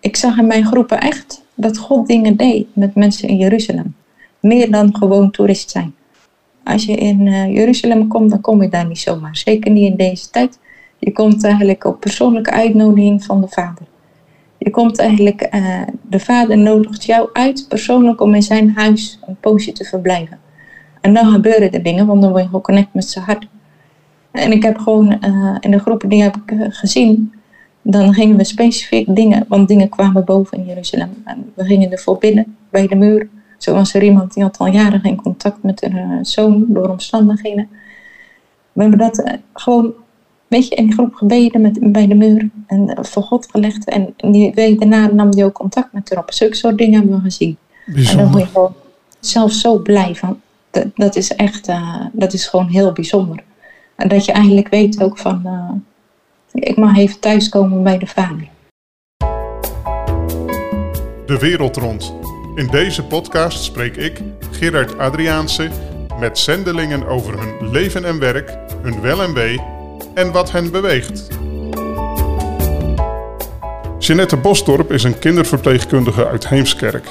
Ik zag in mijn groepen echt dat God dingen deed met mensen in Jeruzalem. Meer dan gewoon toerist zijn. Als je in uh, Jeruzalem komt, dan kom je daar niet zomaar. Zeker niet in deze tijd. Je komt eigenlijk op persoonlijke uitnodiging van de Vader. Je komt eigenlijk, uh, de Vader nodigt jou uit persoonlijk om in zijn huis een poosje te verblijven. En dan gebeuren er dingen, want dan word je geconnect met zijn hart. En ik heb gewoon uh, in de groepen die heb ik gezien, dan gingen we specifiek dingen, want dingen kwamen boven in Jeruzalem. En we gingen ervoor binnen, bij de muur. Zo was er iemand die had al jaren geen contact met haar zoon door omstandigheden. We hebben dat uh, gewoon weet je, in die groep gebeden met, bij de muur en voor God gelegd. En die week daarna nam hij ook contact met haar op. Zulke soort dingen hebben we gezien. Bijzonder. En dan word je gewoon zelf zo blij van. Dat, dat is echt, uh, dat is gewoon heel bijzonder. En dat je eigenlijk weet ook van, uh, ik mag even thuiskomen bij de vader. De wereld rond. In deze podcast spreek ik, Gerard Adriaanse, met zendelingen over hun leven en werk, hun wel en wee en wat hen beweegt. Jeanette Bosdorp is een kinderverpleegkundige uit Heemskerk.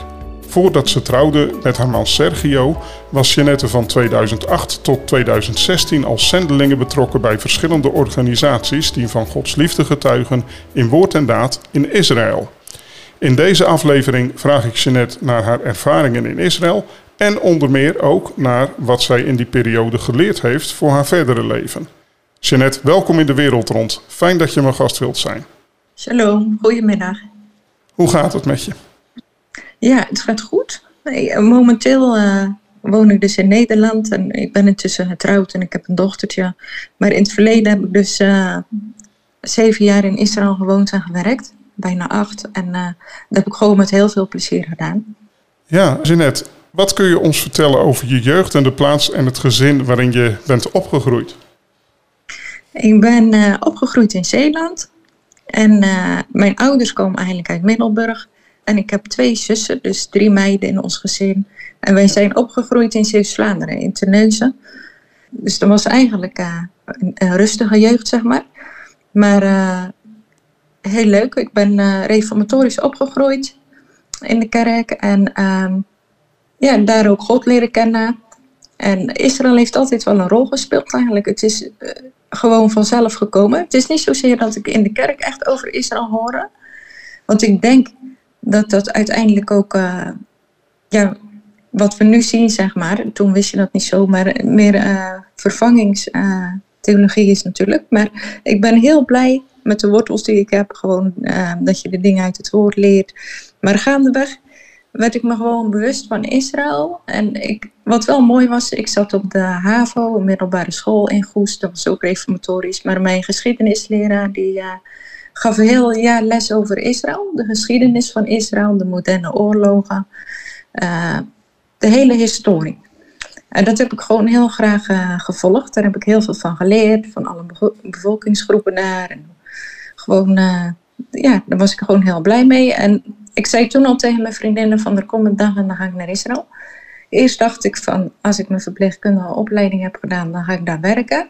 Voordat ze trouwde met haar man Sergio, was Jeanette van 2008 tot 2016 als zendelingen betrokken bij verschillende organisaties die van Gods liefde getuigen in woord en daad in Israël. In deze aflevering vraag ik Jeanette naar haar ervaringen in Israël en onder meer ook naar wat zij in die periode geleerd heeft voor haar verdere leven. Jeanette, welkom in de wereld rond. Fijn dat je mijn gast wilt zijn. Shalom, goedemiddag. Hoe gaat het met je? Ja, het gaat goed. Momenteel uh, woon ik dus in Nederland en ik ben intussen getrouwd en ik heb een dochtertje. Maar in het verleden heb ik dus uh, zeven jaar in Israël gewoond en gewerkt. Bijna acht. En uh, dat heb ik gewoon met heel veel plezier gedaan. Ja, Jeanette, wat kun je ons vertellen over je jeugd en de plaats en het gezin waarin je bent opgegroeid? Ik ben opgegroeid in Zeeland. En mijn ouders komen eigenlijk uit Middelburg. En ik heb twee zussen, dus drie meiden in ons gezin. En wij zijn opgegroeid in Zeeuws-Vlaanderen, in Terneuzen. Dus dat was eigenlijk uh, een, een, rustige jeugd, zeg maar. Maar heel leuk. Ik ben reformatorisch opgegroeid in de kerk. En um, ja, daar ook God leren kennen. En Israël heeft altijd wel een rol gespeeld eigenlijk. Het is gewoon vanzelf gekomen. Het is niet zozeer dat ik in de kerk echt over Israël hoorde. Want ik denk dat dat uiteindelijk ook, uh, ja, wat we nu zien, zeg maar. Toen wist je dat niet zo, maar meer uh, vervangingstheologie is natuurlijk. Maar ik ben heel blij met de wortels die ik heb. Gewoon dat je de dingen uit het woord leert. Maar gaandeweg werd ik me gewoon bewust van Israël. En ik, wat wel mooi was, ik zat op de HAVO, een middelbare school in Goes. Dat was ook reformatorisch. Maar mijn geschiedenisleraar die gaf heel jaar les over Israël. De geschiedenis van Israël, de moderne oorlogen. Uh, de hele historie. En dat heb ik gewoon heel graag uh, gevolgd. Daar heb ik heel veel van geleerd. Van alle bevo bevolkingsgroepen daar. En gewoon, ja, daar was ik gewoon heel blij mee. En ik zei toen al tegen mijn vriendinnen van er komt een dag en dan ga ik naar Israël. Eerst dacht ik van als ik mijn verpleegkundige opleiding heb gedaan, dan ga ik daar werken.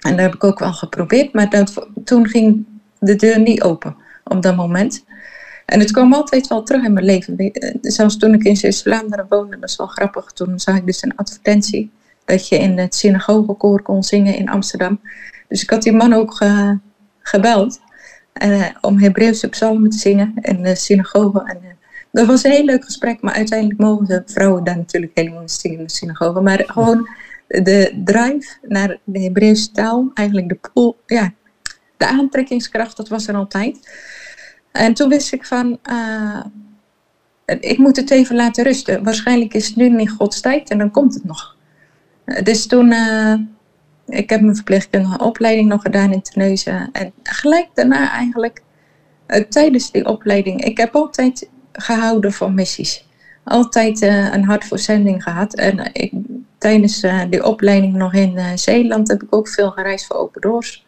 En dat heb ik ook wel geprobeerd, maar dat, toen ging de deur niet open op dat moment. En het kwam altijd wel terug in mijn leven. Zelfs toen ik in Zeeuws-Vlaanderen woonde, dat is wel grappig. Toen zag ik dus een advertentie dat je in het synagogekoor kon zingen in Amsterdam. Dus ik had die man ook ge, gebeld. Uh, om Hebreeuwse psalmen te zingen in de synagoge. En, uh, dat was een heel leuk gesprek, maar uiteindelijk mogen de vrouwen daar natuurlijk helemaal niet zingen in de synagoge. Maar gewoon de drive naar de Hebreeuwse taal, eigenlijk de pool, ja, de aantrekkingskracht, dat was er altijd. En toen wist ik van, uh, ik moet het even laten rusten. Waarschijnlijk is het nu niet Gods tijd en dan komt het nog. dus toen ik heb mijn verpleegkundige opleiding nog gedaan in Terneuzen. En gelijk daarna eigenlijk, uh, tijdens die opleiding, ik heb altijd gehouden van missies. Altijd uh, een hart voor zending gehad. En uh, ik, tijdens die opleiding nog in Zeeland heb ik ook veel gereisd voor Open Doors.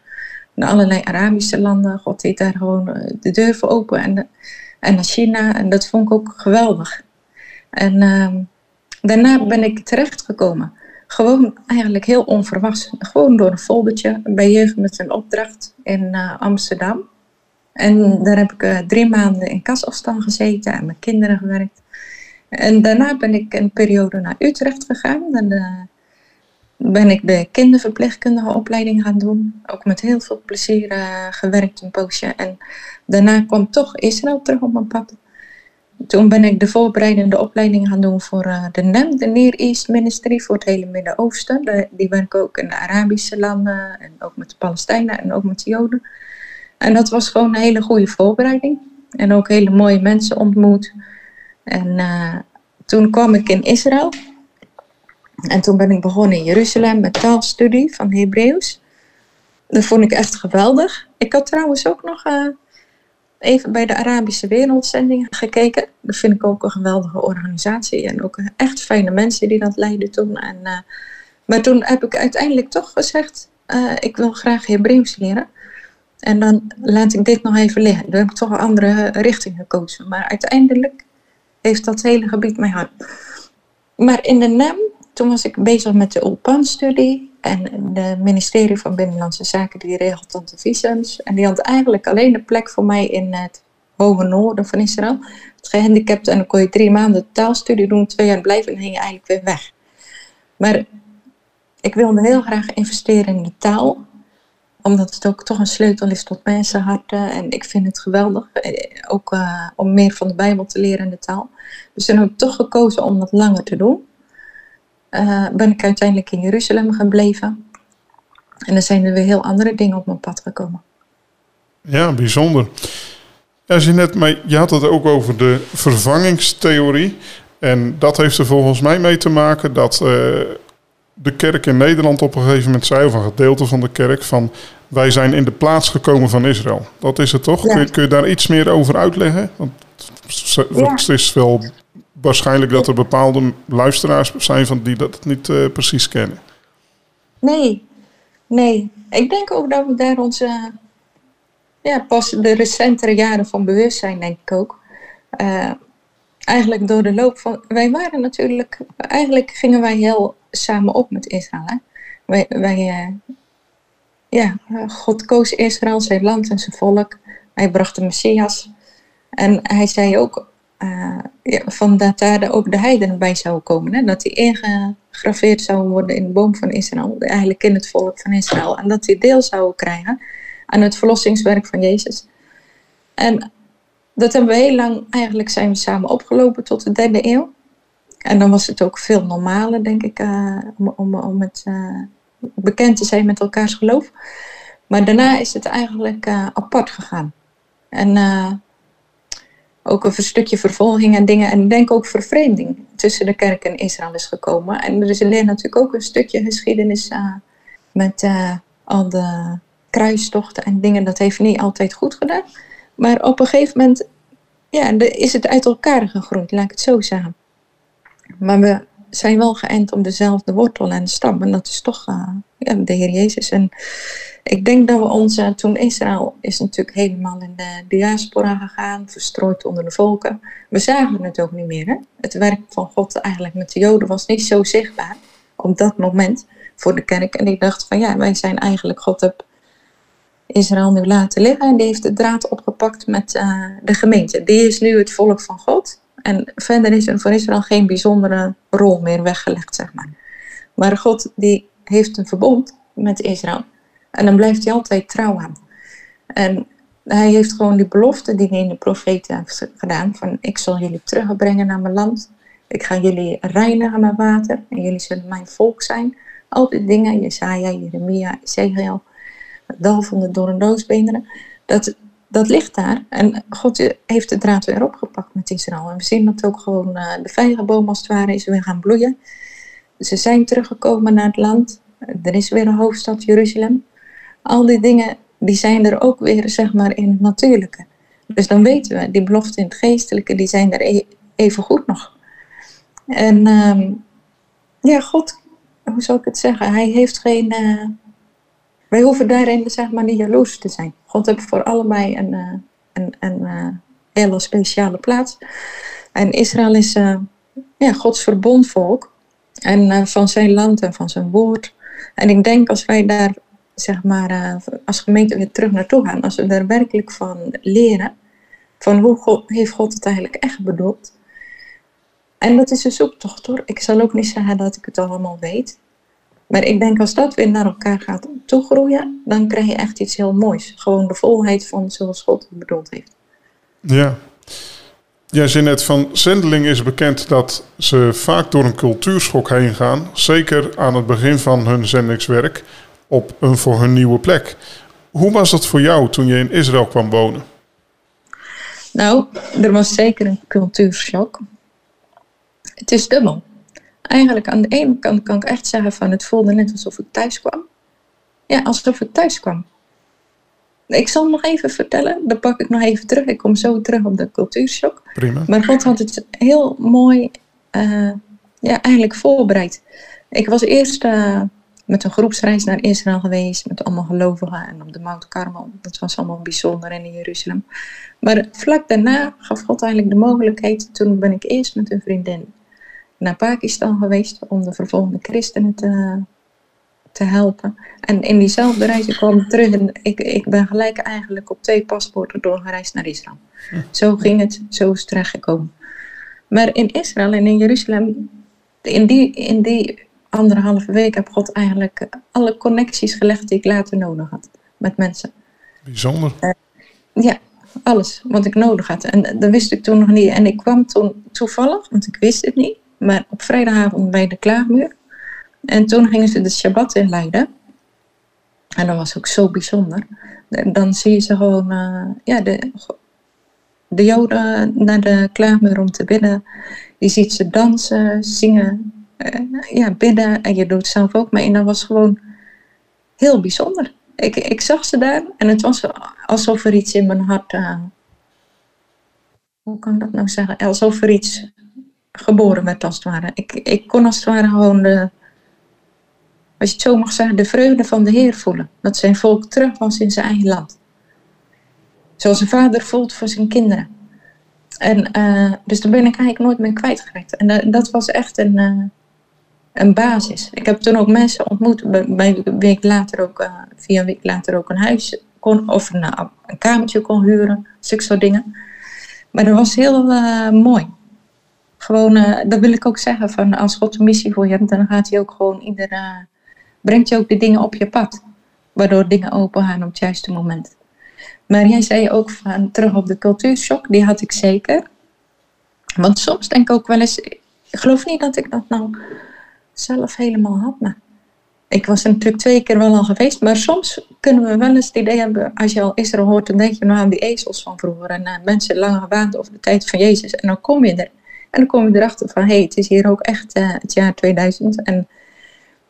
Naar allerlei Arabische landen. God deed daar gewoon de deur voor open. En, en naar China. En dat vond ik ook geweldig. En ehm, daarna ben ik terechtgekomen gewoon eigenlijk heel onverwachts. Gewoon door een foldertje bij Jeugd met een opdracht in uh, Amsterdam. En daar heb ik drie maanden in kasafstand gezeten en met kinderen gewerkt. En daarna ben ik een periode naar Utrecht gegaan. Dan ben ik de kinderverpleegkundige opleiding gaan doen. Ook met heel veel plezier gewerkt een poosje. En daarna kwam toch Israël terug op mijn pad. Toen ben ik de voorbereidende opleiding gaan doen voor uh, de NEM, de Near East Ministry, voor het hele Midden-Oosten. Die werken ook in de Arabische landen en ook met de Palestijnen en ook met de Joden. En dat was gewoon een hele goede voorbereiding. En ook hele mooie mensen ontmoet. En uh, toen kwam ik in Israël. En toen ben ik begonnen in Jeruzalem met taalstudie van Hebreeuws. Dat vond ik echt geweldig. Ik had trouwens ook nog uh, even bij de Arabische Wereldzending gekeken. Dat vind ik ook een geweldige organisatie. En ook echt fijne mensen die dat leiden toen. En, uh, maar toen heb ik uiteindelijk toch gezegd, uh, ik wil graag Hebreeuws leren. En dan laat ik dit nog even liggen. Dan heb ik toch een andere richting gekozen. Maar uiteindelijk heeft dat hele gebied mijn hart. Maar in de NEM, toen was ik bezig met de Ulpan-studie. En het ministerie van Binnenlandse Zaken die regelt dan de visums. En die had eigenlijk alleen de plek voor mij in het hoge noorden van Israël. Het gehandicapt en dan kon je drie maanden taalstudie doen, twee jaar blijven en ging je eigenlijk weer weg. Maar ik wilde heel graag investeren in de taal. Omdat het ook toch een sleutel is tot mensenharten. En ik vind het geweldig. Eh, ook uh, om meer van de Bijbel te leren in de taal. Dus toen heb ik toch gekozen om dat langer te doen uh, ben ik uiteindelijk in Jeruzalem gebleven. En dan zijn er weer heel andere dingen op mijn pad gekomen. Ja, bijzonder. Je, net mee, je had het ook over de vervangingstheorie. En dat heeft er volgens mij mee te maken dat uh, de kerk in Nederland op een gegeven moment zei, of een gedeelte van de kerk, van wij zijn in de plaats gekomen van Israël. Dat is het toch? Ja. Kun, je, kun, je, daar iets meer over uitleggen? Want het is wel waarschijnlijk dat er bepaalde luisteraars zijn van die dat niet uh, precies kennen. Nee, nee. Ik denk ook dat we daar onze, ja, pas de recentere jaren van bewust zijn, denk ik ook. Uh, eigenlijk door de loop van, wij waren natuurlijk, eigenlijk gingen wij heel samen op met Israël. Wij, wij uh, ja, God koos Israël, zijn land en zijn volk. Hij bracht de Messias. En hij zei ook, uh, ja, van dat daar ook de heidenen bij zouden komen. Hè? Dat die ingegraveerd zouden worden in de boom van Israël, eigenlijk in het volk van Israël. En dat die deel zouden krijgen aan het verlossingswerk van Jezus. En dat hebben we heel lang, eigenlijk zijn we samen opgelopen tot de derde eeuw. En dan was het ook veel normaler, denk ik, uh, om, om, het uh, bekend te zijn met elkaars geloof. Maar daarna is het eigenlijk apart gegaan. En ook een stukje vervolging en dingen. En ik denk ook vervreemding tussen de kerk en Israël is gekomen. En er is alleen natuurlijk ook een stukje geschiedenis uh, met uh, al de kruistochten en dingen. Dat heeft niet altijd goed gedaan. Maar op een gegeven moment ja, is het uit elkaar gegroeid, laat ik het zo zeggen. Maar we zijn wel geënt om dezelfde wortel en stam. En dat is toch ja, de Heer Jezus. En ik denk dat we ons, toen Israël is natuurlijk helemaal in de diaspora gegaan, verstrooid onder de volken. We zagen het ook niet meer. Hè? Het werk van God eigenlijk met de Joden was niet zo zichtbaar op dat moment voor de kerk. En ik dacht van ja, wij zijn eigenlijk, God heb Israël nu laten liggen en die heeft de draad opgepakt met uh, de gemeente. Die is nu het volk van God. En verder is er voor Israël geen bijzondere rol meer weggelegd, zeg maar. Maar God die heeft een verbond met Israël. En dan blijft hij altijd trouw aan. En hij heeft gewoon die belofte die hij in de profeten heeft gedaan. Van ik zal jullie terugbrengen naar mijn land. Ik ga jullie reinigen met water. En jullie zullen mijn volk zijn. Al die dingen, Jesaja, Jeremia, Ezekiel. Dal van de doorndoosbeenderen. Dat, dat ligt daar. En God heeft de draad weer opgepakt met Israël. En we zien dat ook gewoon uh, de vijgenboom als het ware is weer gaan bloeien. Ze zijn teruggekomen naar het land. Er is weer een hoofdstad, Jeruzalem al die dingen, die zijn er ook weer, zeg maar, in het natuurlijke. Dus dan weten we, die beloften in het geestelijke, die zijn er e even goed nog. En um, ja, God, hoe zou ik het zeggen? Hij heeft geen. Uh, wij hoeven daarin zeg maar niet jaloers te zijn. God heeft voor allebei een, uh, een, uh, hele speciale plaats. En Israël is ja, Gods verbondvolk. En van zijn land en van zijn woord. En ik denk als wij daar zeg maar, als gemeente weer terug naartoe gaan. Als we daar werkelijk van leren. Van hoe God, heeft God het eigenlijk echt bedoeld. En dat is een zoektocht hoor. Ik zal ook niet zeggen dat ik het allemaal weet. Maar ik denk als dat weer naar elkaar gaat toegroeien, dan krijg je echt iets heel moois. Gewoon de volheid van zoals God het bedoeld heeft. Ja. Jij zei net van zendeling is bekend dat ze vaak door een cultuurschok heen gaan. Zeker aan het begin van hun zendingswerk op een voor hun nieuwe plek. Hoe was dat voor jou toen je in Israël kwam wonen? Nou, er was zeker een cultuurshock. Het is dubbel. Eigenlijk aan de ene kant kan ik echt zeggen van het voelde net alsof ik thuis kwam. Ja, alsof ik thuis kwam. Ik zal nog even vertellen, dan pak ik nog even terug. Ik kom zo terug op de cultuurshock. Prima. Maar God had het heel mooi uh, ja, eigenlijk voorbereid. Ik was eerst uh, met een groepsreis naar Israël geweest, met allemaal gelovigen en op de Mount Carmel. Dat was allemaal bijzonder in Jeruzalem. Maar vlak daarna gaf God eigenlijk de mogelijkheid. Toen ben ik eerst met een vriendin naar Pakistan geweest om de vervolgde christenen te, te helpen. En in diezelfde reis, ik kwam terug en ik, ik ben gelijk eigenlijk op twee paspoorten doorgereisd naar Israël. Hm. Zo ging het, zo is het terechtgekomen. Maar in Israël en in Jeruzalem, in die, in die anderhalve week heb God eigenlijk alle connecties gelegd die ik later nodig had met mensen. Bijzonder. Uh, ja, alles wat ik nodig had. En dat wist ik toen nog niet. En ik kwam toen toevallig, want ik wist het niet, maar op vrijdagavond bij de klaagmuur. En toen gingen ze de Shabbat inleiden. En dat was ook zo bijzonder. Dan zie je ze gewoon, uh, ja, de, de Joden naar de klaagmuur om te bidden. Je ziet ze dansen, zingen, uh, ja, bidden. En je doet zelf ook mee. En dat was gewoon heel bijzonder. Ik, ik zag ze daar en het was alsof er iets in mijn hart. Uh, hoe kan ik dat nou zeggen? Alsof er iets geboren werd, als het ware. Ik, ik kon als het ware gewoon de, als je het zo mag zeggen, de vreugde van de Heer voelen. Dat zijn volk terug was in zijn eigen land. Zoals een vader voelt voor zijn kinderen. En, uh, dus daar ben ik eigenlijk nooit meer kwijtgeraakt. En uh, dat was echt een, uh, een basis. Ik heb toen ook mensen ontmoet, bij een week later ook, via een week later ook een huis kon, of een, kamertje kon huren, zulke soort dingen. Maar dat was heel mooi gewoon, uh, dat wil ik ook zeggen, van als God een missie voor je hebt, dan gaat hij ook gewoon ieder, uh, brengt je ook de dingen op je pad. Waardoor dingen open gaan op het juiste moment. Maar jij zei ook van, terug op de cultuurshock, die had ik zeker. Want soms denk ik ook wel eens, ik geloof niet dat ik dat nou zelf helemaal had. Ik was er natuurlijk twee keer wel al geweest, maar soms kunnen we wel eens het idee hebben, als je al Israël hoort, dan denk je nou aan die ezels van vroeger en uh, mensen lang gewaand over de tijd van Jezus. En dan kom je er. En dan kom je erachter van, hé, hey, het is hier ook echt uh, het jaar 2000. En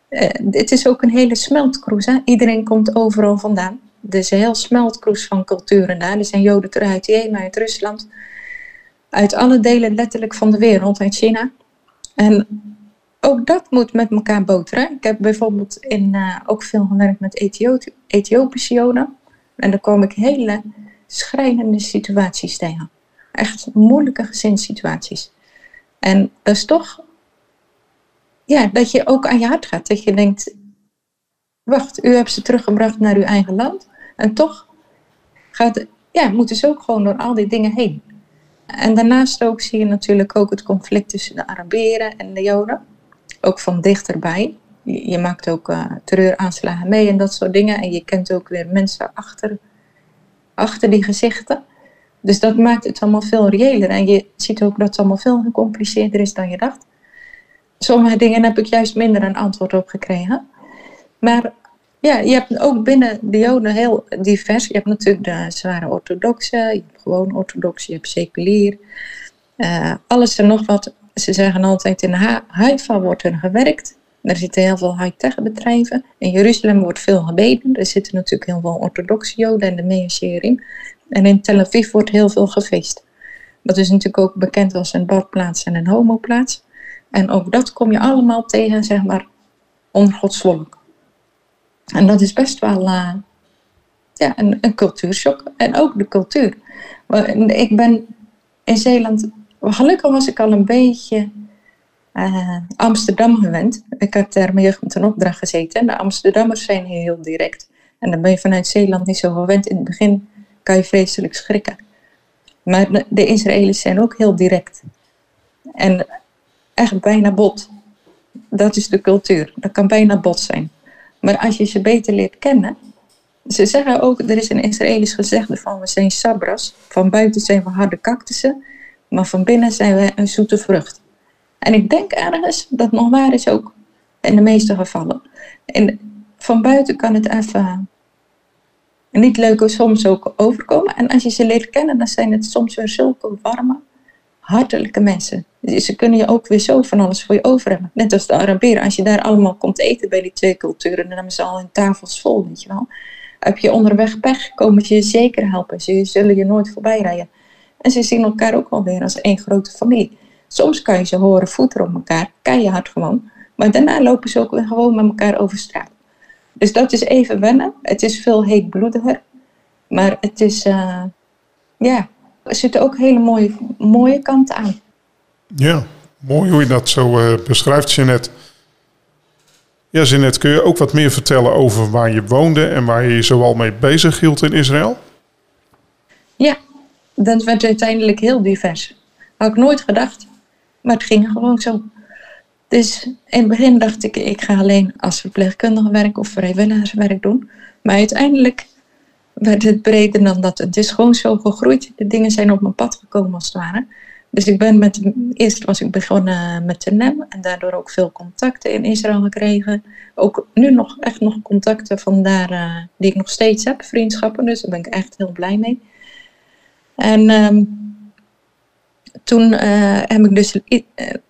uh, het is ook een hele smeltkroes. Hè? Iedereen komt overal vandaan. Is een heel smeltkroes van culturen daar. Er zijn Joden uit Jemen, uit Rusland. Uit alle delen letterlijk van de wereld, uit China. En ook dat moet met elkaar boteren. Ik heb bijvoorbeeld in, uh, ook veel gewerkt met Ethiopische Joden. En daar kom ik hele schrijnende situaties tegen. Echt moeilijke gezinssituaties. En dat is toch, ja, dat je ook aan je hart gaat. Dat je denkt, wacht, u hebt ze teruggebracht naar uw eigen land. En toch gaat, ja, moeten ze ook gewoon door al die dingen heen. En daarnaast ook zie je natuurlijk ook het conflict tussen de Arabieren en de Joden. Ook van dichterbij. Je, je maakt ook uh, terreuraanslagen mee en dat soort dingen. En je kent ook weer mensen achter, achter die gezichten. Dus dat maakt het allemaal veel reëler. En je ziet ook dat het allemaal veel gecompliceerder is dan je dacht. Sommige dingen heb ik juist minder een antwoord op gekregen. Maar ja, je hebt ook binnen de Joden heel divers. Je hebt natuurlijk de zware orthodoxe, je hebt gewoon orthodox, je hebt seculier. Uh, alles en nog wat. Ze zeggen altijd in Haifa wordt er gewerkt. Er zitten heel veel high-tech bedrijven. In Jeruzalem wordt veel gebeden. Er zitten natuurlijk heel veel orthodoxe Joden en de Meersherim. En in Tel Aviv wordt heel veel gefeest. Dat is natuurlijk ook bekend als een badplaats en een homoplaats. En ook dat kom je allemaal tegen, zeg maar, onder Gods volk. En dat is best wel uh, ja, een, een cultuurshock. En ook de cultuur. Ik ben in Zeeland, gelukkig was ik al een beetje uh, Amsterdam gewend. Ik heb daar mijn jeugd een opdracht gezeten. En de Amsterdammers zijn heel direct. En dan ben je vanuit Zeeland niet zo gewend. In het begin kan je vreselijk schrikken. Maar de, Israëli's zijn ook heel direct. En echt bijna bot. Dat is de cultuur. Dat kan bijna bot zijn. Maar als je ze beter leert kennen. Ze zeggen ook, er is een Israëlisch gezegde van we zijn sabras. Van buiten zijn we harde cactussen. Maar van binnen zijn we een zoete vrucht. En ik denk ergens dat nog waar is ook. In de meeste gevallen. En van buiten kan het even niet leuk soms ook overkomen. En als je ze leert kennen, dan zijn het soms weer zulke warme, hartelijke mensen. Ze kunnen je ook weer zo van alles voor je over hebben. Net als de Arabieren. Als je daar allemaal komt eten bij die twee culturen, dan hebben ze al hun tafels vol, weet je wel. Heb je onderweg pech, komen ze je zeker helpen. Ze zullen je nooit voorbij rijden. En ze zien elkaar ook alweer als één grote familie. Soms kan je ze horen voeteren op elkaar, keihard gewoon. Maar daarna lopen ze ook weer gewoon met elkaar over straat. Dus dat is even wennen. Het is veel heetbloediger. Maar het is, uh, ja, er zitten ook hele mooie, mooie kanten aan. Ja, mooi hoe je dat zo uh, beschrijft, Jeanette. Ja, Jeanette, kun je ook wat meer vertellen over waar je woonde en waar je je zoal mee bezig hield in Israël? Ja, dat werd uiteindelijk heel divers. Had ik nooit gedacht, maar het ging gewoon zo. Dus in het begin dacht ik, ik ga alleen als verpleegkundige werk of vrijwilligerswerk doen. Maar uiteindelijk werd het breder dan dat. Het is gewoon zo gegroeid. De dingen zijn op mijn pad gekomen als het ware. Dus ik ben met, eerst was ik begonnen met de NEM en daardoor ook veel contacten in Israël gekregen. Ook nu nog echt nog contacten vandaar uh, die ik nog steeds heb, vriendschappen. Dus daar ben ik echt heel blij mee. En ehm, toen uh, heb ik dus uh,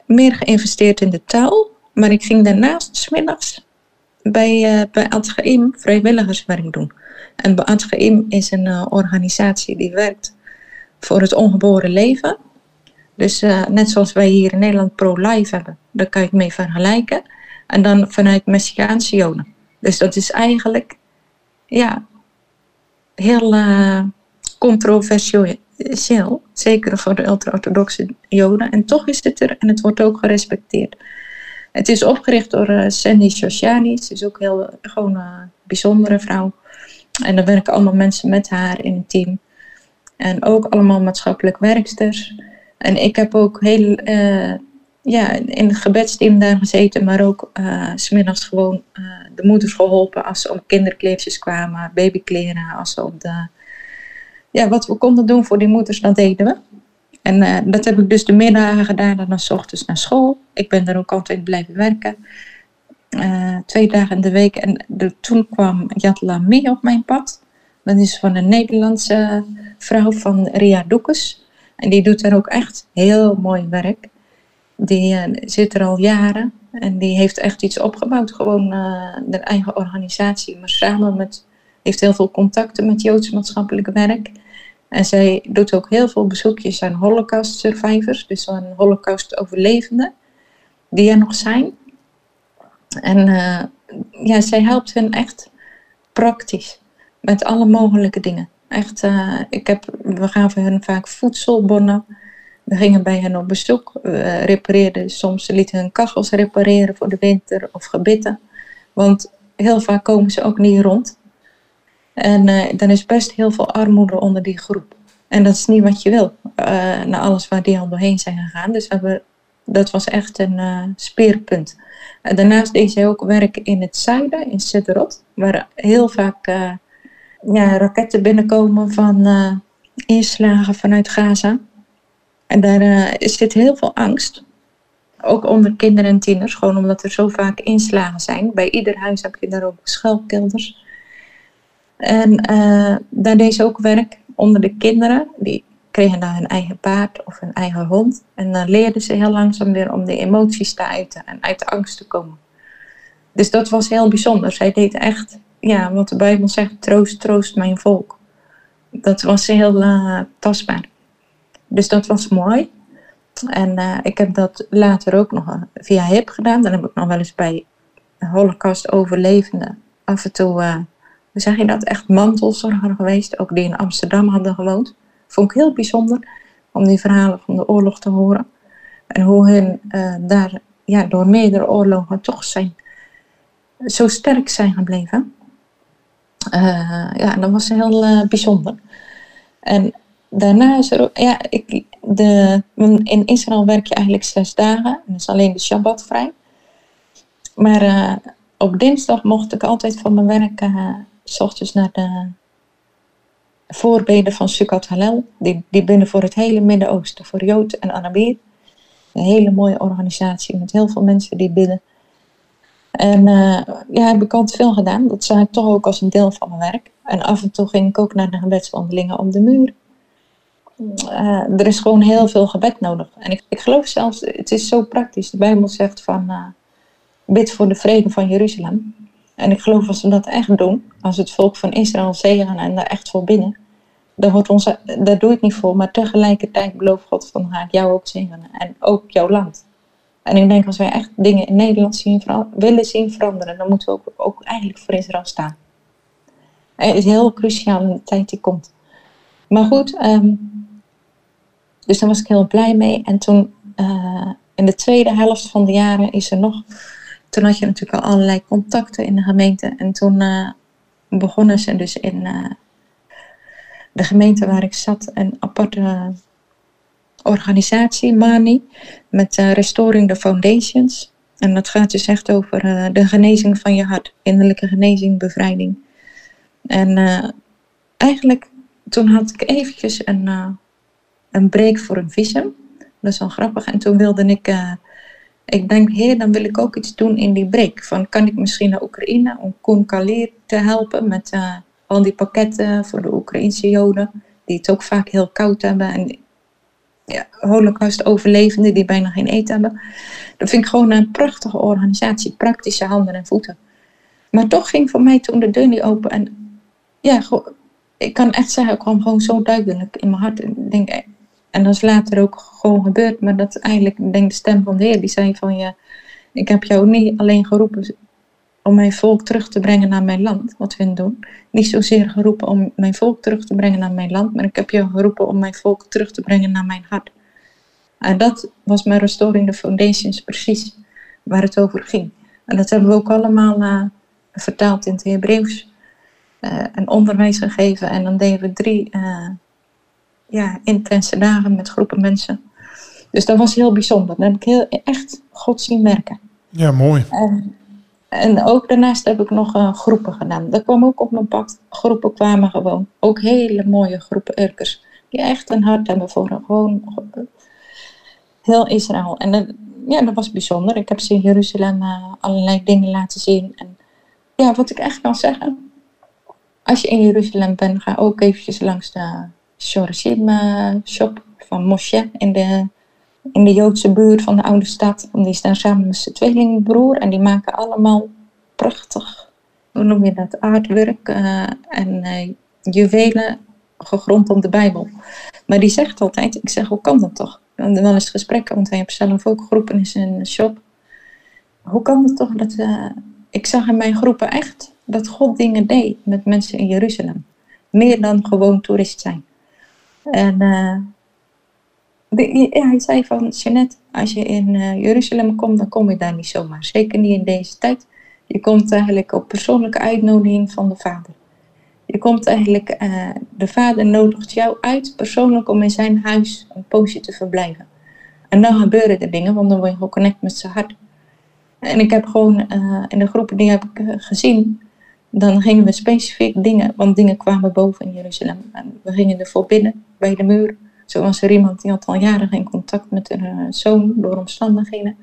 meer geïnvesteerd in de taal. Maar ik ging daarnaast smiddags bij, uh, bij Adgeim vrijwilligerswerk doen. En Adgeim is een organisatie die werkt voor het ongeboren leven. Dus net zoals wij hier in Nederland pro-life hebben, daar kan je het mee vergelijken. En dan vanuit Mexicaanse Joden. Dus dat is eigenlijk ja, heel controversieel zeker voor de ultra-orthodoxe Joden. En toch is het er en het wordt ook gerespecteerd. Het is opgericht door uh, Sandy Shoshani. Ze is ook heel gewoon een bijzondere vrouw. En er werken allemaal mensen met haar in het team. En ook allemaal maatschappelijk werksters. En ik heb ook heel uh, ja, in het gebedsteam daar gezeten, maar ook uh, smiddags gewoon de moeders geholpen als ze om kinderkleedjes kwamen, babykleren, als ze op de ja, wat we konden doen voor die moeders, dat deden we. En uh, dat heb ik dus de middagen gedaan en dan s ochtends naar school. Ik ben daar ook altijd blijven werken. Uh, twee dagen in de week. En toen kwam Jat Lamy op mijn pad. Dat is van een Nederlandse vrouw van Ria Doekes. En die doet daar ook echt heel mooi werk. Die uh, zit er al jaren. En die heeft echt iets opgebouwd. Gewoon de eigen organisatie. Maar samen met... Heeft heel veel contacten met Joods maatschappelijk werk. En zij doet ook heel veel bezoekjes aan Holocaust survivors, dus aan Holocaust overlevenden, die er nog zijn. En uh, ja, zij helpt hen echt praktisch met alle mogelijke dingen. Echt, uh, ik heb, we gaven hen vaak voedselbonnen. We gingen bij hen op bezoek. We repareerden soms, lieten hun kachels repareren voor de winter of gebitten. Want heel vaak komen ze ook niet rond. En uh, dan is best heel veel armoede onder die groep. En dat is niet wat je wil, uh, na alles waar die al doorheen zijn gegaan. Dus dat was echt een uh, speerpunt. Daarnaast deed zij ook werk in het zuiden, in Sederot, waar heel vaak ja, raketten binnenkomen van inslagen vanuit Gaza. En daar zit heel veel angst. Ook onder kinderen en tieners, gewoon omdat er zo vaak inslagen zijn. Bij ieder huis heb je daar ook schuilkelders. En uh, daar deed ze ook werk onder de kinderen. Die kregen dan hun eigen paard of hun eigen hond. En dan leerden ze heel langzaam weer om de emoties te uiten en uit de angst te komen. Dus dat was heel bijzonder. Zij deed echt, ja, wat de Bijbel zegt, troost, troost mijn volk. Dat was heel uh, tastbaar. Dus dat was mooi. En uh, ik heb dat later ook nog via HIP gedaan. Dan heb ik nog wel eens bij Holocaust overlevenden af en toe hoe zeg je dat, echt mantelzorger geweest, ook die in Amsterdam hadden gewoond. Vond ik heel bijzonder om die verhalen van de oorlog te horen. En hoe hun uh, daar ja, door meerdere oorlogen toch zijn, zo sterk zijn gebleven. Uh, ja, dat was heel bijzonder. En daarna is er ja, ik, de, in Israël werk je eigenlijk zes dagen. En is alleen de Shabbat vrij. Maar op dinsdag mocht ik altijd van mijn werk s ochtends naar de voorbeden van Sukkot Halel. Die, die binnen voor het hele Midden-Oosten, voor Jood en Arabier. Een hele mooie organisatie met heel veel mensen die bidden. En uh, ja, heb ik altijd veel gedaan. Dat zag ik toch ook als een deel van mijn werk. En af en toe ging ik ook naar de gebedswandelingen om de muur. Uh, er is gewoon heel veel gebed nodig. En ik, ik geloof zelfs, het is zo praktisch. De Bijbel zegt van, uh, bid voor de vrede van Jeruzalem. En ik geloof als we dat echt doen, als het volk van Israël zegenen en daar echt voor binnen, dan wordt ons, daar doe ik niet voor, maar tegelijkertijd belooft God van ga ik jou ook zegenen en ook jouw land. En ik denk als wij echt dingen in Nederland zien, willen zien veranderen, dan moeten we ook, ook eigenlijk voor Israël staan. Het is heel cruciaal in de tijd die komt. Maar goed, ehm, dus daar was ik heel blij mee. En toen uh, in de tweede helft van de jaren is er nog toen had je natuurlijk al allerlei contacten in de gemeente. En toen uh, begonnen ze dus in uh, de gemeente waar ik zat een aparte organisatie, MANI, met uh, Restoring the Foundations. En dat gaat dus echt over de genezing van je hart, innerlijke genezing, bevrijding. En eigenlijk toen had ik eventjes een, een break voor een visum. Dat is wel grappig. En toen wilde ik ik denk, heer, dan wil ik ook iets doen in die break. Van, kan ik misschien naar Oekraïne om Koen Kalir te helpen met uh, al die pakketten voor de Oekraïnse Joden, die het ook vaak heel koud hebben en ja, holocaust-overlevenden die bijna geen eten hebben. Dat vind ik gewoon een prachtige organisatie, praktische handen en voeten. Maar toch ging voor mij toen de deur niet open en ja, ik kan echt zeggen, ik kwam gewoon zo duidelijk in mijn hart. Ik denk, en dat is later ook gewoon gebeurd. Maar dat eigenlijk, denk de stem van de Heer. Die zei van, ja, ik heb jou niet alleen geroepen om mijn volk terug te brengen naar mijn land. Wat we doen. Niet zozeer geroepen om mijn volk terug te brengen naar mijn land. Maar ik heb jou geroepen om mijn volk terug te brengen naar mijn hart. En dat was mijn Restoring the Foundations precies waar het over ging. En dat hebben we ook allemaal uh, vertaald in het Hebreeuws. Uh, en onderwijs gegeven. En dan deden we drie... Uh, ja, intense dagen met groepen mensen. Dus dat was heel bijzonder. Dan heb ik heel, echt God zien werken. Ja, mooi. En, en ook daarnaast heb ik nog uh, groepen gedaan. Dat kwam ook op mijn pad. Groepen kwamen gewoon. Ook hele mooie groepen Urkers. Die echt een hart hebben voor gewoon heel Israël. En dat, ja, dat was bijzonder. Ik heb ze in Jeruzalem uh, allerlei dingen laten zien. En ja, wat ik echt kan zeggen. Als je in Jeruzalem bent, ga ook eventjes langs de Shorashim shop van Moshe in de, in de Joodse buurt van de oude stad. Die staan samen met zijn tweelingbroer en die maken allemaal prachtig, hoe noem je dat, artwork uh, en uh, juwelen gegrond om de Bijbel. Maar die zegt altijd, ik zeg, hoe kan dat toch? Hadden wel eens gesprekken, want hij heeft zelf ook groepen in zijn shop. Hoe kan het toch dat, uh, ik zag in mijn groepen echt dat God dingen deed met mensen in Jeruzalem. Meer dan gewoon toerist zijn. En uh, ja, hij zei van, Jeanette, als je in uh, Jeruzalem komt, dan kom je daar niet zomaar. Zeker niet in deze tijd. Je komt eigenlijk op persoonlijke uitnodiging van de vader. Je komt eigenlijk, uh, de vader nodigt jou uit persoonlijk om in zijn huis een poosje te verblijven. En dan gebeuren er dingen, want dan word je geconnect met zijn hart. En ik heb gewoon in de groepen die heb ik gezien, dan gingen we specifiek dingen, want dingen kwamen boven in Jeruzalem. En we gingen ervoor binnen, bij de muur. Zo was er iemand die had al jaren geen contact met haar zoon door omstandigheden.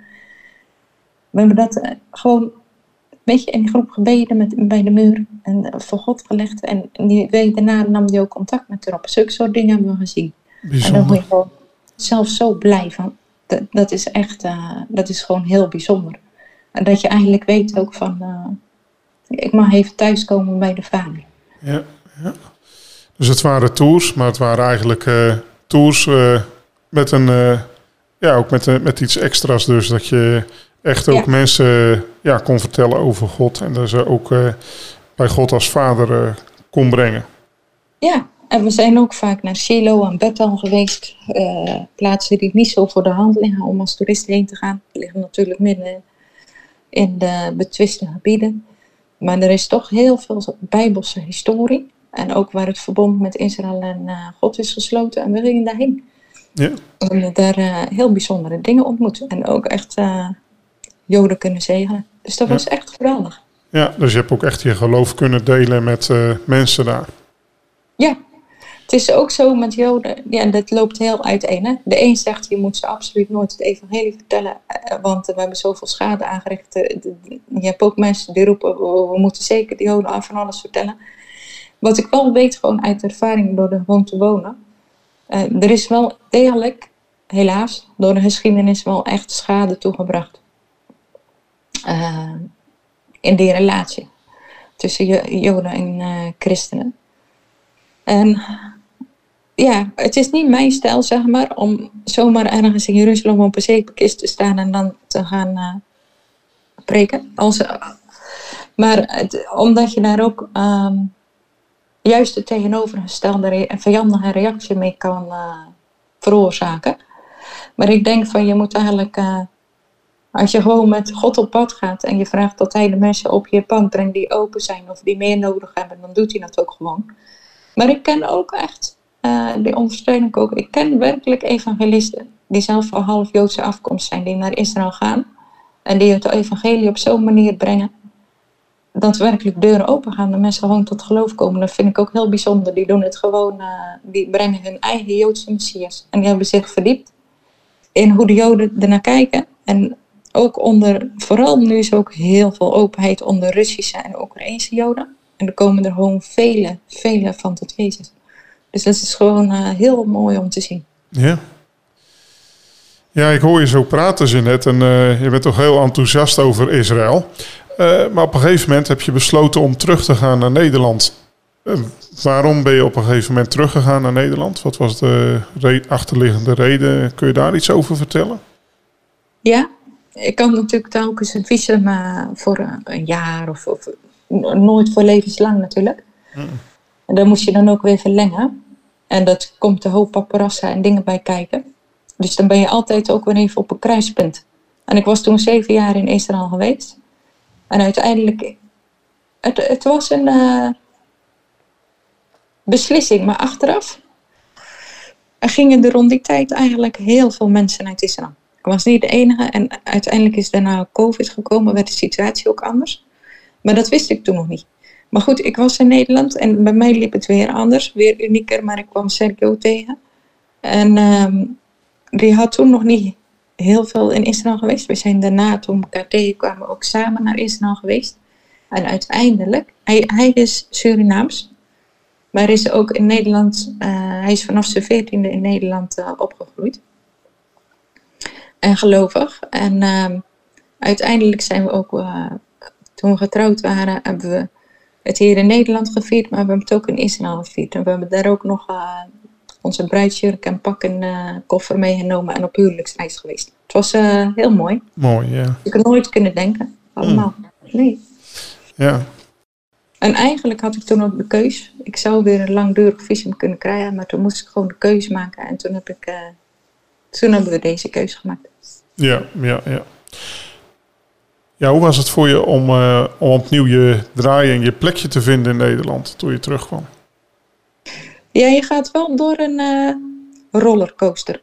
We hebben dat uh, gewoon een beetje in die groep gebeden met, bij de muur en voor God gelegd. En die week daarna nam hij ook contact met haar op. Zulke soort dingen hebben we gezien. Bijzonder. En dan word je gewoon zelf zo blij van. Dat, dat is echt, uh, dat is gewoon heel bijzonder. En dat je eigenlijk weet ook van, uh, ik mag even thuiskomen bij de vader. Ja, ja. Dus het waren tours, maar het waren eigenlijk uh, tours uh, met een, uh, ja, ook met, met iets extra's. Dus dat je echt ook ja. mensen ja, kon vertellen over God en dat ze ook bij God als vader kon brengen. Ja, en we zijn ook vaak naar Shiloh en Bethel geweest. plaatsen die niet zo voor de hand liggen om als toerist heen te gaan. Die liggen natuurlijk midden in de betwiste gebieden. Maar er is toch heel veel bijbelse historie. En ook waar het verbond met Israël en uh, God is gesloten. En we gingen daarheen. Ja. En daar uh, heel bijzondere dingen ontmoeten. En ook echt uh, Joden kunnen zegenen. Dus dat was echt geweldig. Ja, dus je hebt ook echt je geloof kunnen delen met mensen daar. Ja, het is ook zo met Joden, ja, dat loopt heel uiteen. Hè? De een zegt, je moet ze absoluut nooit het evangelie vertellen, eh, want we hebben zoveel schade aangericht. Je hebt ook mensen die roepen, we moeten zeker de Joden af van alles vertellen. Wat ik wel weet, gewoon uit ervaring door er gewoon te wonen. Uh, er is wel degelijk, helaas, door de geschiedenis wel echt schade toegebracht. Uh, in die relatie tussen Joden en uh, christenen. En ja, het is niet mijn stijl, zeg maar, om zomaar ergens in Jeruzalem op een zeepkist te staan en dan te gaan uh, preken. Als, maar omdat je daar ook um, juist de tegenovergestelde en vijandige reactie mee kan uh, veroorzaken. Maar ik denk van je moet eigenlijk, uh, als je gewoon met God op pad gaat en je vraagt dat hij de mensen op je pad brengt die open zijn of die meer nodig hebben, dan doet hij dat ook gewoon. Maar ik ken ook echt uh, die ondersteun ik ook. Ik ken werkelijk evangelisten die zelf van half Joodse afkomst zijn, die naar Israël gaan en die het evangelie op zo'n manier brengen dat werkelijk deuren open gaan en mensen gewoon tot geloof komen. Dat vind ik ook heel bijzonder. Die doen het gewoon, uh, die brengen hun eigen Joodse Messias. En die hebben zich verdiept in hoe de Joden ernaar kijken. En ook onder, vooral nu is ook heel veel openheid onder Russische en Oekraïnse Joden. En er komen er gewoon vele, vele van tot Jezus. Dus dat is gewoon uh, heel mooi om te zien. Ja. Ja, ik hoor je zo praten, Jeanette. En uh, je bent toch heel enthousiast over Israël. Uh, maar op een gegeven moment heb je besloten om terug te gaan naar Nederland. waarom ben je op een gegeven moment teruggegaan naar Nederland? Wat was de re achterliggende reden? Kun je daar iets over vertellen? Ja, ik kan natuurlijk telkens een visum voor een jaar of, of, nooit voor levenslang natuurlijk. Mm. En dan moest je dan ook weer verlengen. En dat komt de hoop paparazzen en dingen bij kijken. Dus dan ben je altijd ook weer even op een kruispunt. En ik was toen zeven jaar in Israël geweest. En uiteindelijk, het, het was een uh, beslissing. Maar achteraf er gingen er rond die tijd eigenlijk heel veel mensen uit Israël. Ik was niet de enige. En uiteindelijk is daarna COVID gekomen, werd de situatie ook anders. Maar dat wist ik toen nog niet. Maar goed, ik was in Nederland en bij mij liep het weer anders, weer unieker, maar ik kwam Sergio tegen. En um, die had toen nog niet heel veel in Israël geweest. We zijn daarna, toen elkaar tegenkwamen, ook samen naar Israël geweest. En uiteindelijk, hij, hij is Surinaams, maar is ook in Nederland, uh, hij is vanaf zijn veertiende in Nederland uh, opgegroeid. En gelovig. En uh, uiteindelijk zijn we ook, uh, toen we getrouwd waren, hebben we het hier in Nederland gevierd, maar we hebben het ook in Israël gevierd. En we hebben daar ook nog onze bruidsjurk en pak en uh, koffer meegenomen en op huwelijksreis geweest. Het was uh, heel mooi. Mooi, ja. Ik had nooit kunnen denken, allemaal. Mm. Nee. Ja. En eigenlijk had ik toen ook de keus. Ik zou weer een langdurig visum kunnen krijgen, maar toen moest ik gewoon de keus maken. En toen, heb ik, toen hebben we deze keus gemaakt. Ja, ja, ja. Ja, hoe was het voor je om, om opnieuw je draaien en je plekje te vinden in Nederland toen je terugkwam? Ja, je gaat wel door een uh, rollercoaster.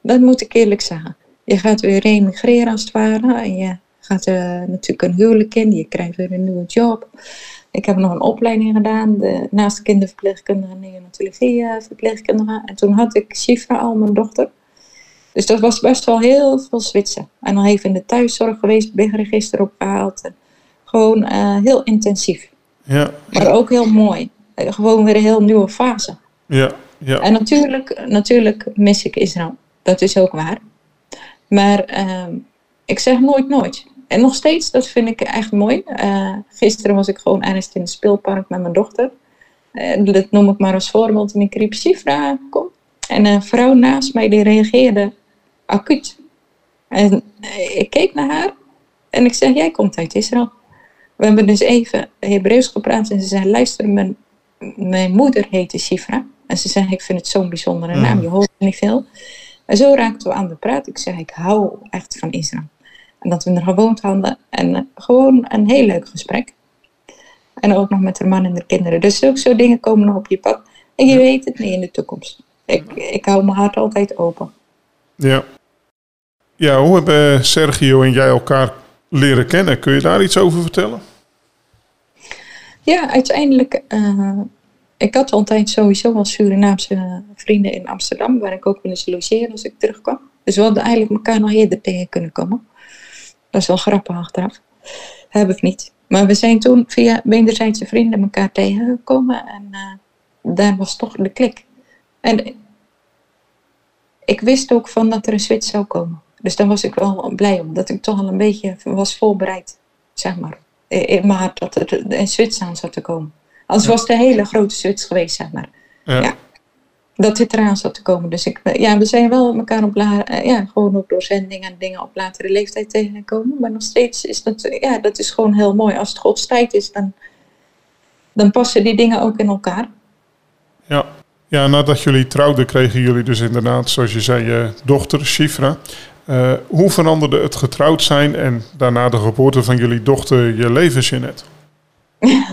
Dat moet ik eerlijk zeggen. Je gaat weer remigreren als het ware. En je gaat uh, natuurlijk een huwelijk in. Je krijgt weer een nieuwe job. Ik heb nog een opleiding gedaan. De, naast kinderverpleegkundige neonatologie verpleegkundige. En toen had ik Shifra al, mijn dochter. Dus dat was best wel heel veel switchen. En dan even in de thuiszorg geweest, BIG-register opgehaald. Gewoon uh, heel intensief. Ja. Maar ook heel mooi. Uh, gewoon weer een heel nieuwe fase. Ja, ja. En natuurlijk, natuurlijk mis ik Israël. Dat is ook waar. Maar uh, ik zeg nooit nooit. En nog steeds, dat vind ik echt mooi. Uh, gisteren was ik gewoon ergens in het speelpark met mijn dochter. dat noem ik maar als voorbeeld. En ik riep, Sifra, kom. En een vrouw naast mij die reageerde acuut. En ik keek naar haar en ik zeg, jij komt uit Israël. We hebben dus even Hebreeuws gepraat en ze zei, luister, mijn, mijn moeder heette Shifra. En ze zei, ik vind het zo'n bijzondere naam, mm. je hoort niet veel. En zo raakten we aan de praat. Ik zeg, ik hou echt van Israël. En dat we er gewoond hadden. En uh, gewoon een heel leuk gesprek. En ook nog met haar man en de kinderen. Dus zulke soort dingen komen nog op je pad. En je weet het niet in de toekomst. Ik, ik hou mijn hart altijd open. Ja. Ja, hoe hebben Sergio en jij elkaar leren kennen? Kun je daar iets over vertellen? Ja, uiteindelijk. Uh, ik had altijd sowieso wel Surinaamse vrienden in Amsterdam, waar ik ook wilde logeren als ik terugkwam. Dus we hadden eigenlijk elkaar nog eerder tegen kunnen komen. Dat is wel grappig achteraf. Heb ik niet. Maar we zijn toen via wederzijdse vrienden elkaar tegengekomen en uh, daar was toch de klik. En ik wist ook van dat er een switch zou komen. Dus daar was ik wel blij om, dat ik toch al een beetje was voorbereid, zeg maar. In mijn hart dat er een switch aan zou te komen. Als was het een hele grote switch geweest, zeg maar. Ja. ja. Dat dit eraan zat te komen. Dus ik, ja, we zijn wel elkaar op la, eh, ja, gewoon ook door zendingen en dingen op latere leeftijd tegengekomen. Maar nog steeds is dat, ja, dat is gewoon heel mooi. Als het Gods tijd is, dan, dan passen die dingen ook in elkaar. Ja. ja, nadat jullie trouwden, kregen jullie dus inderdaad, zoals je zei, je dochter, Shifra. Uh, hoe veranderde het getrouwd zijn en daarna de geboorte van jullie dochter je leven, Jeanette?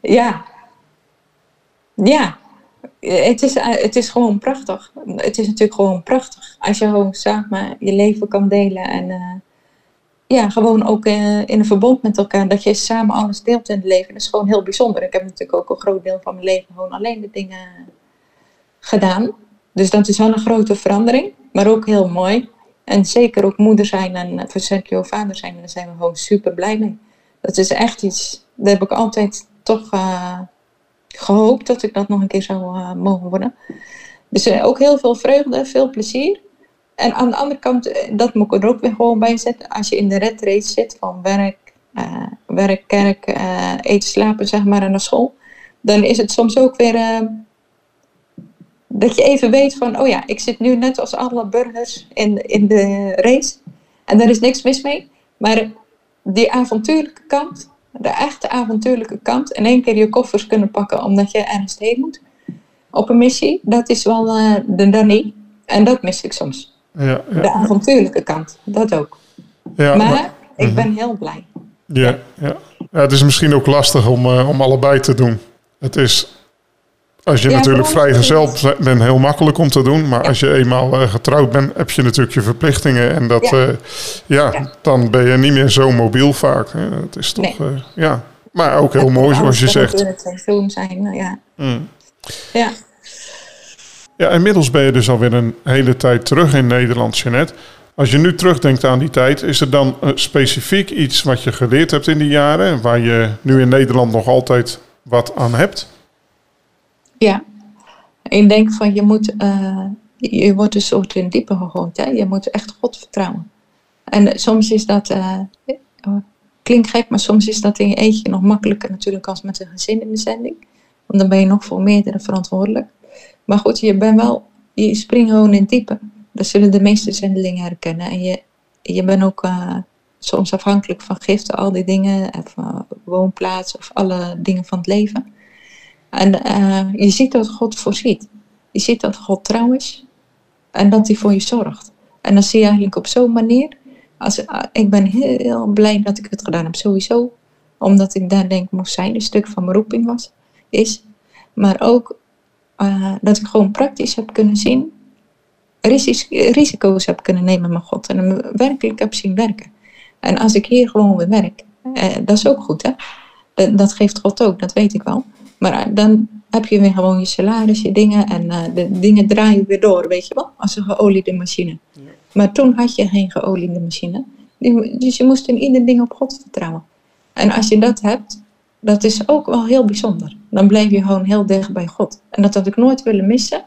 ja. Ja. Het is, het is gewoon prachtig. Het is natuurlijk gewoon prachtig. Als je gewoon samen je leven kan delen. En uh, ja, gewoon ook in een verbond met elkaar. Dat je samen alles deelt in het leven. Dat is gewoon heel bijzonder. Ik heb natuurlijk ook een groot deel van mijn leven gewoon alleen de dingen gedaan. Dus dat is wel een grote verandering. Maar ook heel mooi. En zeker ook moeder zijn en Sergio vader zijn. Daar zijn we gewoon super blij mee. Dat is echt iets, daar heb ik altijd toch uh, gehoopt dat ik dat nog een keer zou uh, mogen worden. Dus uh, ook heel veel vreugde, veel plezier. En aan de andere kant, dat moet ik er ook weer gewoon bij zetten. Als je in de red race zit van werk, werk kerk, eten, slapen, zeg maar, en naar school. Dan is het soms ook weer dat je even weet van, oh ja, ik zit nu net als alle burgers in, in de race. En daar is niks mis mee. Maar die avontuurlijke kant, de echte avontuurlijke kant, in één keer je koffers kunnen pakken omdat je ergens heen moet op een missie, dat is wel uh, de Danny. En dat mis ik soms. Ja, ja. De avontuurlijke kant, dat ook. Ja, maar, ik mhm. ben heel blij. Ja, ja. ja, het is misschien ook lastig om, uh, om allebei te doen. Het is als je natuurlijk vrijgezel bent, heel makkelijk om te doen. Maar als je eenmaal uh, getrouwd bent, heb je natuurlijk je verplichtingen. En dat, ja. Uh, ja, dan ben je niet meer zo mobiel vaak. Hè. Het is toch, nee. uh, ja. Maar ook heel mooi, zoals je zegt. Het zijn, nou ja. Mm. Ja. Ja, inmiddels ben je dus alweer een hele tijd terug in Nederland, Jeanette. Als je nu terugdenkt aan die tijd, is er dan specifiek iets wat je geleerd hebt in die jaren, waar je nu in Nederland nog altijd wat aan hebt? Ja, ik denk van je moet, uh, je wordt een soort in diepe gegooid. Hè? Je moet echt God vertrouwen. En soms is dat, uh, klinkt gek, maar soms is dat in je eentje nog makkelijker natuurlijk als met een gezin in de zending. Want dan ben je nog voor meerdere verantwoordelijk. Maar goed, je bent wel, je springt gewoon in diepe. Dat zullen de meeste zendelingen herkennen. En je, je bent ook soms afhankelijk van giften, al die dingen, woonplaats of alle dingen van het leven. En uh, je ziet dat God voorziet. Je ziet dat God trouw is en dat hij voor je zorgt. En dan zie je eigenlijk op zo'n manier. Als, uh, ik ben heel blij dat ik het gedaan heb, sowieso. Omdat ik daar denk moest zijn, een stuk van mijn roeping was, is. Maar ook uh, dat ik gewoon praktisch heb kunnen zien. Risico's heb kunnen nemen met God. En hem werkelijk heb zien werken. En als ik hier gewoon weer werk, dat is ook goed hè. Dat geeft God ook, dat weet ik wel. Maar dan heb je weer gewoon je salaris, je dingen en uh, de dingen draaien weer door, weet je wel, als een geoliede machine. Ja. Maar toen had je geen geoliede machine. Dus je moest in ieder ding op God vertrouwen. En als je dat hebt, dat is ook wel heel bijzonder. Dan blijf je gewoon heel dicht bij God. En dat had ik nooit willen missen.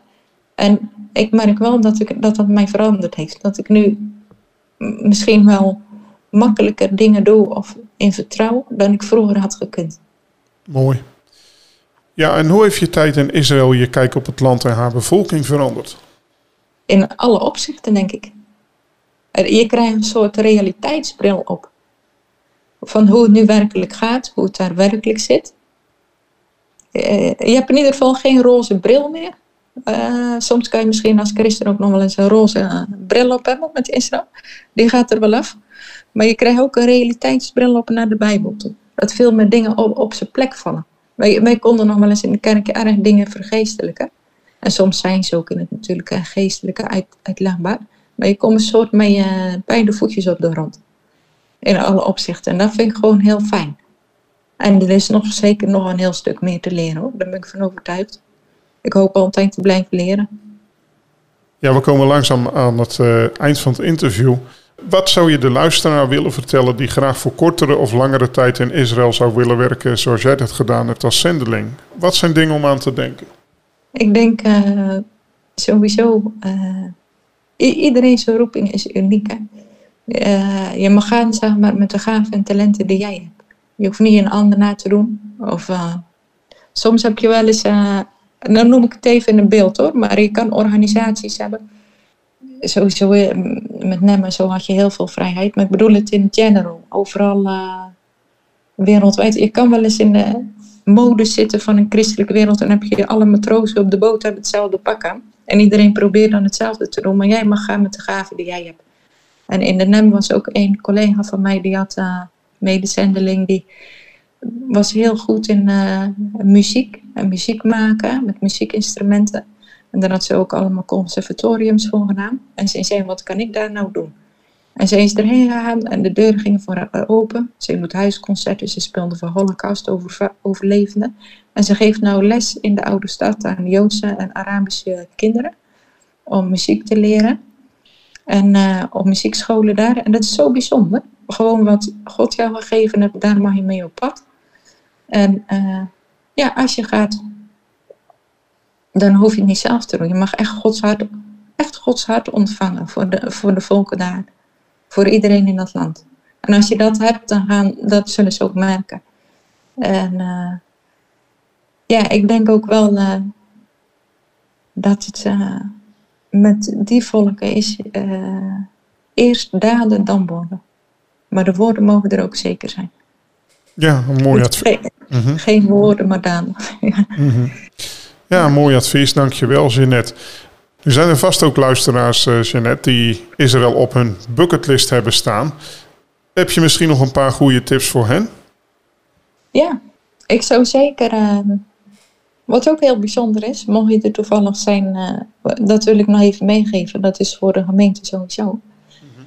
En ik merk wel dat, ik, dat dat mij veranderd heeft. Dat ik nu misschien wel makkelijker dingen doe of in vertrouw dan ik vroeger had gekund. Mooi. Ja, en hoe heeft je tijd in Israël je kijk op het land en haar bevolking veranderd? In alle opzichten, denk ik. Je krijgt een soort realiteitsbril op. Van hoe het nu werkelijk gaat, hoe het daar werkelijk zit. Eh, je hebt in ieder geval geen roze bril meer. Uh, soms kan je misschien als christen ook nog wel eens een roze bril op hebben met Israël. Die gaat er wel af. Maar je krijgt ook een realiteitsbril op naar de Bijbel toe. dat veel meer dingen op, op zijn plek vallen. Wij, konden nog wel eens in de kerk erg dingen vergeestelijken. En soms zijn ze ook in het natuurlijke en geestelijke uit, uitlegbaar. Maar je komt een soort met je beide voetjes op de grond. In alle opzichten. En dat vind ik gewoon heel fijn. En er is nog zeker nog een heel stuk meer te leren hoor. Daar ben ik van overtuigd. Ik hoop altijd te blijven leren. Ja, we komen langzaam aan het uh, eind van het interview. Wat zou je de luisteraar willen vertellen die graag voor kortere of langere tijd in Israël zou willen werken zoals jij dat gedaan hebt als zendeling? Wat zijn dingen om aan te denken? Ik denk uh, sowieso, uh, iedereen zijn roeping is uniek. Uh, je mag gaan zeg maar, met de gaven en talenten die jij hebt. Je hoeft niet een ander na te doen. Of, soms heb je wel eens, dan noem ik het even in een beeld hoor, maar je kan organisaties hebben sowieso eh, met Nemmen zo had je heel veel vrijheid. Maar ik bedoel het in general. Overal uh, wereldwijd. Je kan wel eens in de mode zitten van een christelijke wereld. En heb je alle matrozen op de boot hebben hetzelfde pak aan. En iedereen probeert dan hetzelfde te doen. Maar jij mag gaan met de gaven die jij hebt. En in de NEM was ook een collega van mij. Die had uh, medezendeling. Die was heel goed in uh, muziek. En muziek maken. Met muziekinstrumenten. En dan had ze ook allemaal conservatoriums voor gedaan. En ze zei, wat kan ik daar nou doen? En ze is erheen gegaan en de deuren gingen voor haar open. Ze doet huisconcerten, ze speelde voor Holocaust over overlevenden. En ze geeft nou les in de oude stad aan Joodse en Arabische kinderen. Om muziek te leren. En uh, op muziekscholen daar. En dat is zo bijzonder. Gewoon wat God jou gegeven daar mag je mee op pad. En uh, ja, als je gaat dan hoef je het niet zelf te doen. Je mag echt Gods hart, echt Gods hart ontvangen voor de, voor de volken daar. Voor iedereen in dat land. En als je dat hebt, dan gaan, dat zullen ze ook merken. En uh, ja, ik denk ook wel uh, dat het uh, met die volken is eerst daden, dan woorden. Maar de woorden mogen er ook zeker zijn. Ja, een mooi advies. Geen, mm -hmm. geen woorden, maar daden. ja. Mm -hmm. Ja, mooi advies. Dankjewel, Jeannette. Er zijn er vast ook luisteraars, uh, Jeannette, die Israël op hun bucketlist hebben staan. Heb je misschien nog een paar goede tips voor hen? Ja, ik zou zeker. Uh, wat ook heel bijzonder is, mocht je er toevallig zijn, uh, dat wil ik nog even meegeven. Dat is voor de gemeente sowieso.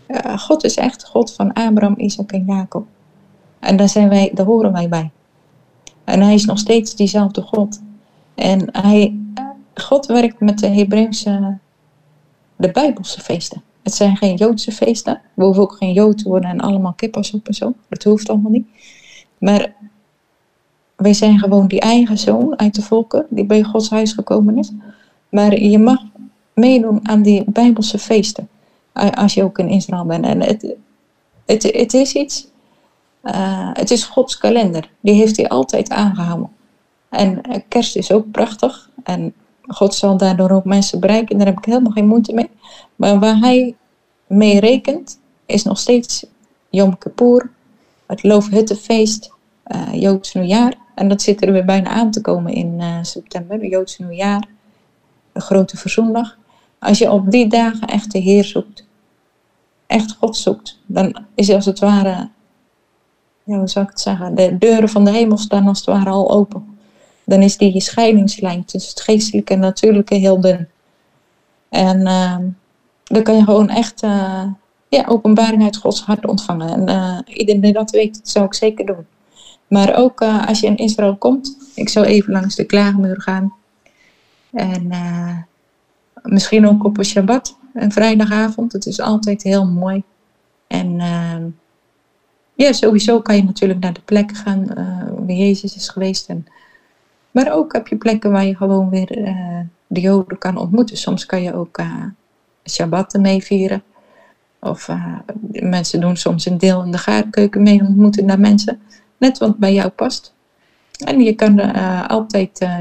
Mm-hmm. God is echt God van Abraham, Isaac en Jacob. En daar, zijn wij, daar horen wij bij. En hij is nog steeds diezelfde God. En hij, God werkt met de Hebreeuwse, de Bijbelse feesten. Het zijn geen Joodse feesten. We hoeven ook geen Jood te worden en allemaal kippers op en zo. Dat hoeft allemaal niet. Maar wij zijn gewoon die eigen zoon uit de volken die bij Gods huis gekomen is. Maar je mag meedoen aan die Bijbelse feesten. Als je ook in Israël bent. En het, het, is iets. Uh, het is Gods kalender. Die heeft hij altijd aangehouden. En eh, kerst is ook prachtig. En God zal daardoor ook mensen bereiken. Daar heb ik helemaal geen moeite mee. Maar waar hij mee rekent, is nog steeds Yom Kippur, het Loofhuttenfeest, uh, Joods Nieuwjaar. En dat zit er weer bijna aan te komen in uh, september, Joods Nieuwjaar, de grote verzoendag. Als je op die dagen echt de Heer zoekt, echt God zoekt, dan is als het ware, ja, hoe zou ik het zeggen, de deuren van de hemel staan als het ware al open dan is die scheidingslijn tussen het geestelijke en natuurlijke heel dun. En uh, dan kan je gewoon echt uh, ja, openbaring uit Gods hart ontvangen. En uh, iedereen die dat weet, dat zou ik zeker doen. Maar ook uh, als je in Israël komt, ik zou even langs de klaagmuur gaan. En misschien ook op een Shabbat, een vrijdagavond. Het is altijd heel mooi. En ehm, ja, sowieso kan je natuurlijk naar de plekken gaan waar Jezus is geweest. En maar ook heb je plekken waar je gewoon weer uh, de Joden kan ontmoeten. Soms kan je ook uh, Shabbat meevieren. Of uh, mensen doen soms een deel in de gaarkeuken mee ontmoeten naar mensen. Net wat bij jou past. En je kan altijd, uh,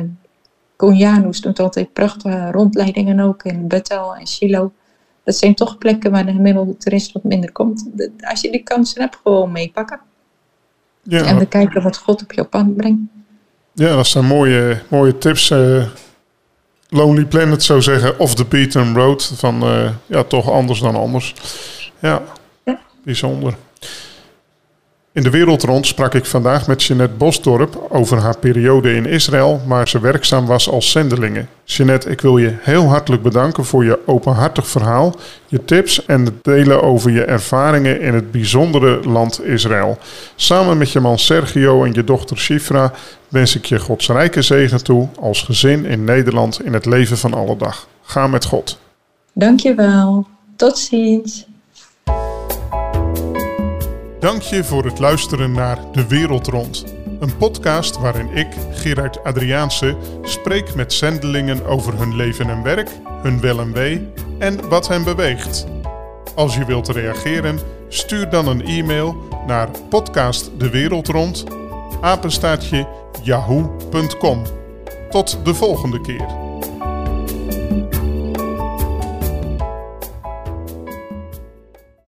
Konjanus doet altijd prachtige rondleidingen ook in Bethel en Shiloh. Dat zijn toch plekken waar de gemiddelde toerist wat minder komt. Als je die kansen hebt, gewoon meepakken. Ja. En we kijken wat God op jouw pad brengt. Ja, dat zijn mooie, mooie tips. Uh, Lonely Planet zou zeggen, off the beaten road. Van uh, ja, toch anders dan anders. Ja, ja. bijzonder. In de wereld rond sprak ik vandaag met Jeanette Bosdorp over haar periode in Israël, waar ze werkzaam was als zendelinge. Jeanette, ik wil je heel hartelijk bedanken voor je openhartig verhaal, je tips en het delen over je ervaringen in het bijzondere land Israël. Samen met je man Sergio en je dochter Shifra wens ik je Gods rijke zegen toe als gezin in Nederland in het leven van alle dag. Ga met God. Dankjewel. Tot ziens. Dank je voor het luisteren naar De Wereld Rond. Een podcast waarin ik, Gerard Adriaanse, spreek met zendelingen over hun leven en werk, hun wel en wee en wat hen beweegt. Als je wilt reageren, stuur dan een e-mail naar podcastdewereldrond, apenstaatje yahoo.com. Tot de volgende keer.